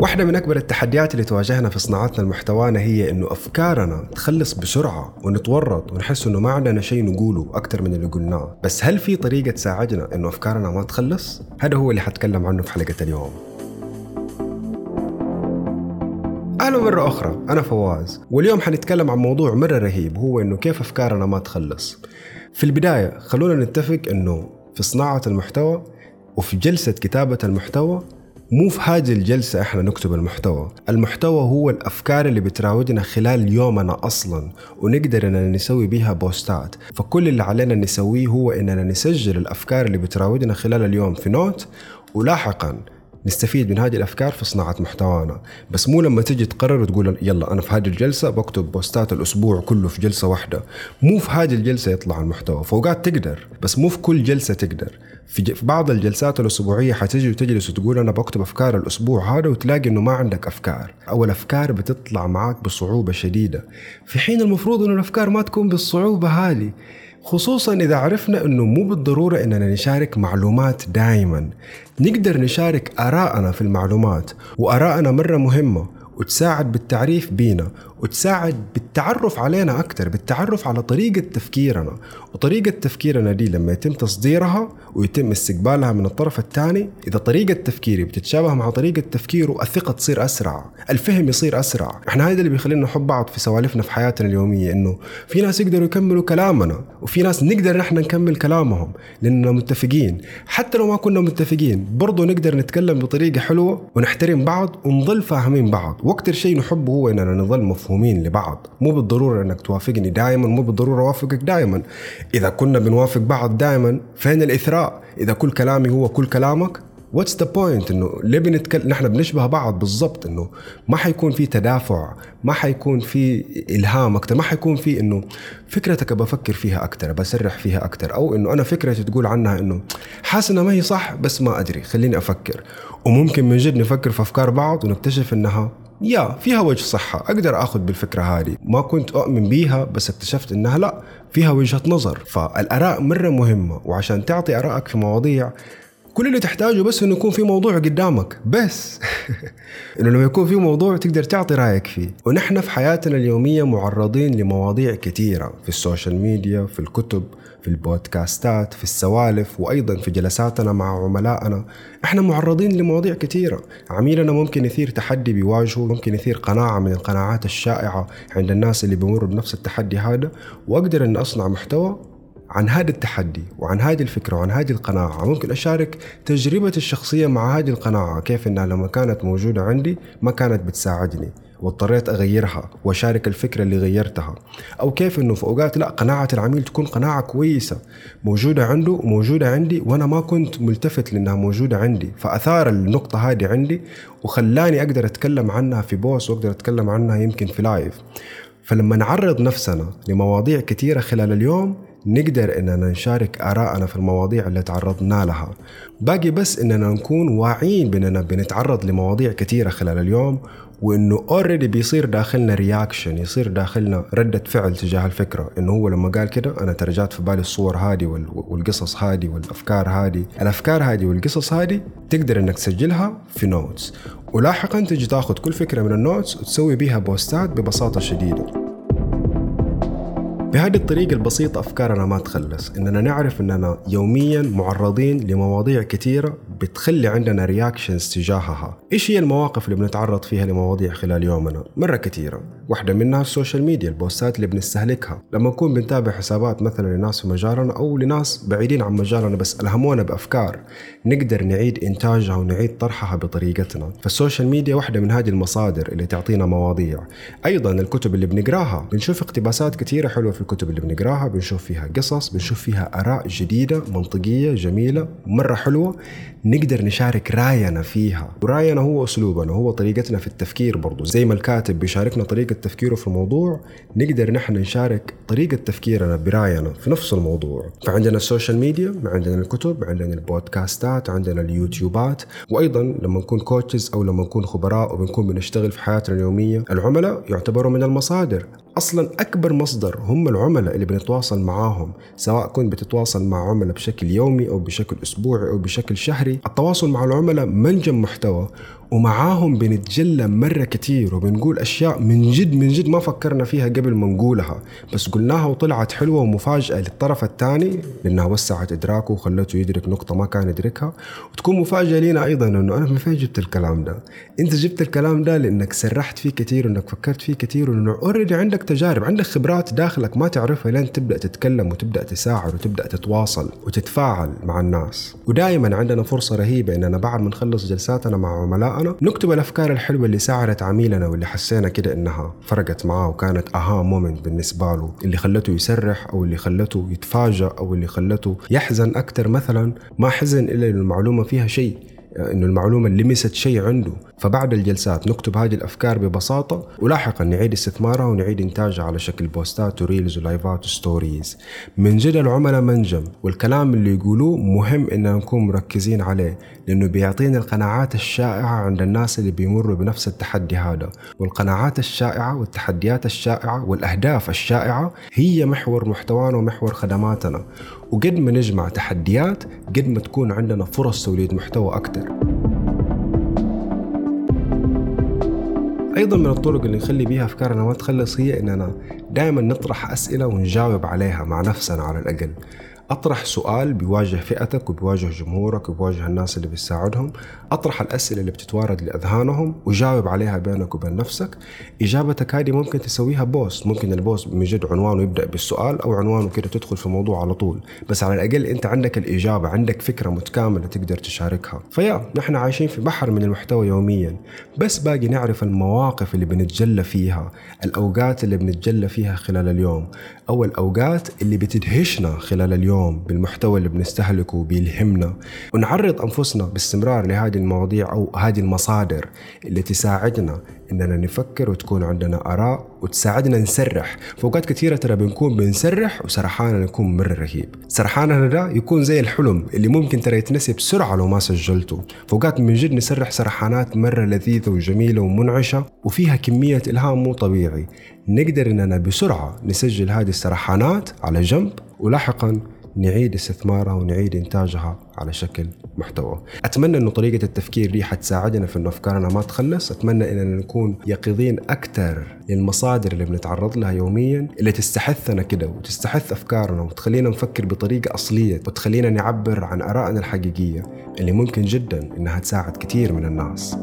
واحدة من أكبر التحديات اللي تواجهنا في صناعتنا المحتوانا هي إنه أفكارنا تخلص بسرعة ونتورط ونحس إنه ما عندنا شيء نقوله أكثر من اللي قلناه، بس هل في طريقة تساعدنا إنه أفكارنا ما تخلص؟ هذا هو اللي حتكلم عنه في حلقة اليوم. أهلا مرة أخرى أنا فواز واليوم حنتكلم عن موضوع مرة رهيب هو إنه كيف أفكارنا ما تخلص في البداية خلونا نتفق إنه في صناعة المحتوى وفي جلسة كتابة المحتوى مو في هذه الجلسة إحنا نكتب المحتوى. المحتوى هو الأفكار اللي بتراودنا خلال يومنا أصلا ونقدر إننا نسوي بيها بوستات. فكل اللي علينا نسويه هو إننا نسجل الأفكار اللي بتراودنا خلال اليوم في نوت ولاحقا نستفيد من هذه الأفكار في صناعة محتوانا. بس مو لما تجي تقرر وتقول يلا أنا في هذه الجلسة بكتب بوستات الأسبوع كله في جلسة واحدة. مو في هذه الجلسة يطلع المحتوى فوقات تقدر بس مو في كل جلسة تقدر. في, في بعض الجلسات الأسبوعية حتجي وتجلس وتقول أنا بكتب أفكار الأسبوع هذا وتلاقي إنه ما عندك أفكار. أو الأفكار بتطلع معك بصعوبة شديدة. في حين المفروض إنه الأفكار ما تكون بالصعوبة هذه. خصوصا إذا عرفنا أنه مو بالضرورة أننا نشارك معلومات دائما نقدر نشارك آراءنا في المعلومات وآراءنا مرة مهمة وتساعد بالتعريف بينا وتساعد بالتعرف علينا أكثر بالتعرف على طريقة تفكيرنا. وطريقة تفكيرنا دي لما يتم تصديرها ويتم استقبالها من الطرف الثاني إذا طريقة تفكيري بتتشابه مع طريقة تفكيره الثقة تصير أسرع الفهم يصير أسرع. إحنا هذا اللي بيخلينا نحب بعض في سوالفنا في حياتنا اليومية إنه في ناس يقدروا يكملوا كلامنا وفي ناس نقدر نحن نكمل كلامهم لأننا متفقين. حتى لو ما كنا متفقين برضو نقدر نتكلم بطريقة حلوة ونحترم بعض ونظل فاهمين بعض. وأكثر شيء نحبه هو إننا نظل مفهوم مفهومين لبعض. مو بالضرورة إنك توافقني دائما مو بالضرورة أوافقك دائما إذا كنا بنوافق بعض دائما فين الإثراء؟ إذا كل كلامي هو كل كلامك what's the point إنه ليه بنتكلم نحن بنشبه بعض بالضبط. إنه ما حيكون في تدافع ما حيكون في إلهام أكثر ما حيكون في إنه فكرتك بفكر فيها أكثر بسرح فيها أكثر أو إنه أنا فكرتي تقول عنها إنه حاسس إنها ما هي صح بس ما أدري خليني أفكر. وممكن من جد نفكر في أفكار بعض ونكتشف إنها يا فيها وجه صحة. أقدر أخذ بالفكرة هذه. ما كنت أؤمن بيها بس اكتشفت إنها لا فيها وجهة نظر. فالآراء مرة مهمة وعشان تعطي آرائك في مواضيع كل اللي تحتاجه بس إنه يكون في موضوع قدامك بس. إنه لما يكون في موضوع تقدر تعطي رأيك فيه. ونحن في حياتنا اليومية معرضين لمواضيع كثيرة. في ال social media في الكتب في البودكاستات في السوالف وأيضا في جلساتنا مع عملائنا. إحنا معرضين لمواضيع كثيرة. عميلنا ممكن يثير تحدي بيواجهه ممكن يثير قناعة من القناعات الشائعة عند الناس اللي بيمروا بنفس التحدي هذا. وأقدر ان أصنع محتوى عن هذا التحدي وعن هذه الفكرة وعن هذه القناعة. ممكن أشارك تجربتي الشخصية مع هذه القناعة كيف أنها لما كانت موجودة عندي ما كانت بتساعدني واضطريت أغيرها وأشارك الفكرة اللي غيرتها. أو كيف إنه في أوقات لا قناعة العميل تكون قناعة كويسة موجودة عنده وموجوده عندي وأنا ما كنت ملتفت لأنها موجودة عندي. فأثار النقطة هذه عندي وخلاني أقدر أتكلم عنها في post وأقدر أتكلم عنها يمكن في live فلما نعرض نفسنا لمواضيع كثيرة خلال اليوم نقدر إننا نشارك ارائنا في المواضيع اللي تعرضنا لها. باقي بس إننا نكون واعيين بإننا بنتعرض لمواضيع كثيرة خلال اليوم وإنه already بيصير داخلنا reaction يصير داخلنا ردة فعل تجاه الفكرة. إنه هو لما قال كده أنا ترى جات في بالي الصور هذه والقصص هذه والأفكار هذه. الأفكار هذه والقصص هذه تقدر إنك تسجلها في notes ولاحقا تجي تاخذ كل فكرة من ال notes وتسوي بيها بوستات ببساطة شديدة. بهذه الطريقة البسيطة أفكارنا ما تخلص. إننا نعرف إننا يوميا معرضين لمواضيع كثيرة بتخلي عندنا reactions تجاهها. إيش هي المواقف اللي بنتعرض فيها لمواضيع خلال يومنا؟ مرة كثيرة واحدة منها ال social media البوستات اللي بنستهلكها. لما نكون بنتابع حسابات مثلا لناس في مجالنا أو لناس بعيدين عن مجالنا بس ألهمونا بأفكار نقدر نعيد إنتاجها ونعيد طرحها بطريقتنا. فال social media واحدة من هذه المصادر اللي تعطينا مواضيع. أيضا الكتب اللي بنقراها. بنشوف اقتباسات كثيرة حلوة في الكتب اللي بنقراها. بنشوف فيها قصص بنشوف فيها آراء جديدة منطقية جميلة مرة حلوة. نقدر نشارك راينا فيها. وراينا هو أسلوبنا هو طريقتنا في التفكير برضو. زي ما الكاتب بيشاركنا طريقة تفكيره في الموضوع نقدر نحن نشارك طريقة تفكيرنا برأينا في نفس الموضوع. فعندنا ال social media عندنا الكتب عندنا البودكاستات عندنا اليوتيوبات. وأيضا لما نكون كوتشز أو لما نكون خبراء وبنكون بنشتغل في حياتنا اليومية العملاء يعتبروا من المصادر. أصلا أكبر مصدر هم العملاء اللي بنتواصل معاهم سواء كنت بتتواصل مع عملاء بشكل يومي أو بشكل أسبوعي أو بشكل شهري. التواصل مع العملاء منجم محتوى ومعاهم بنتجلى مرة كتير وبنقول أشياء من جد من جد ما فكرنا فيها قبل ما نقولها. بس قلناها وطلعت حلوة ومفاجأة للطرف الثاني لأنها وسعت إدراكه وخلته يدرك نقطة ما كان يدركها. وتكون مفاجأة لينا أيضا أنه أنا من فين جبت الكلام ده؟ أنت جبت الكلام ده لأنك سرحت فيه كتير وأنك فكرت فيه كتير وأنه أوريدي عندك تجارب عندك خبرات داخلك ما تعرفها لين تبدأ تتكلم وتبدأ تساعد وتبدأ تتواصل وتتفاعل مع الناس. ودائما عندنا فرصة رهيبة أننا بعد ما نخلص جلساتنا مع عملائنا نكتب الأفكار الحلوة اللي ساعدت عميلنا واللي حسينا كده إنها فرقت معاه وكانت أها مومنت بالنسبة له اللي خلته يسرح أو اللي خلته يتفاجأ أو اللي خلته يحزن أكثر مثلا ما حزن إلا المعلومة فيها شيء. إنه المعلومة لمست شيء عنده. فبعد الجلسات نكتب هذه الأفكار ببساطة ولاحقا نعيد استثمارها ونعيد إنتاجها على شكل بوستات و reels ولايفات و stories. من جد العملاء منجم والكلام اللي يقولوه مهم إننا نكون مركزين عليه لأنه بيعطينا القناعات الشائعة عند الناس اللي بيمروا بنفس التحدي هذا. والقناعات الشائعة والتحديات الشائعة والأهداف الشائعة هي محور محتوانا ومحور خدماتنا. وقد ما نجمع تحديات قد ما تكون عندنا فرص توليد محتوى أكثر أيضا من الطرق اللي نخلي بيها أفكارنا ما تخلص هي إننا دائما نطرح أسئلة ونجاوب عليها مع نفسنا على الأقل. أطرح سؤال بيواجه فئتك وبيواجه جمهورك وبيواجه الناس اللي بتساعدهم أطرح الأسئلة اللي بتتوارد لأذهانهم وجاوب عليها بينك وبين نفسك. إجابتك هذه ممكن تسويها post ممكن ال post من جد عنوانه يبدأ بالسؤال أو عنوانه كده تدخل في الموضوع على طول. بس على الأقل أنت عندك الإجابة عندك فكرة متكاملة تقدر تشاركها. فيا نحن عايشين في بحر من المحتوى يوميا. بس باقي نعرف المواقف اللي بنتجلى فيها الأوقات اللي بنتجلى فيها خلال اليوم. أو الأوقات اللي بتدهشنا خلال اليوم. اليوم بالمحتوى اللي بنستهلكه وبيلهمنا ونعرض أنفسنا باستمرار لهذه المواضيع أو هذه المصادر اللي تساعدنا إننا نفكر وتكون عندنا آراء وتساعدنا نسرح. فوقات كثيرة ترى بنكون بنسرح وسرحاننا يكون مرة رهيب. سرحاننا ده يكون زي الحلم اللي ممكن ترى يتنسي بسرعة لو ما سجلته. فوقات من جد نسرح سرحانات مرة لذيذة وجميلة ومنعشة وفيها كمية إلهام مو طبيعي. نقدر إننا بسرعة نسجل هذه السرحانات على جنب ولاحقا نعيد استثمارها ونعيد إنتاجها على شكل محتوى. أتمنى أنه طريقة التفكير دي حتساعدنا في أنه أفكارنا ما تخلص. أتمنى أننا نكون يقظين أكثر للمصادر اللي بنتعرض لها يوميا اللي تستحثنا كده وتستحث أفكارنا وتخلينا نفكر بطريقة أصلية وتخلينا نعبر عن آرائنا الحقيقية اللي ممكن جدا أنها تساعد كثير من الناس.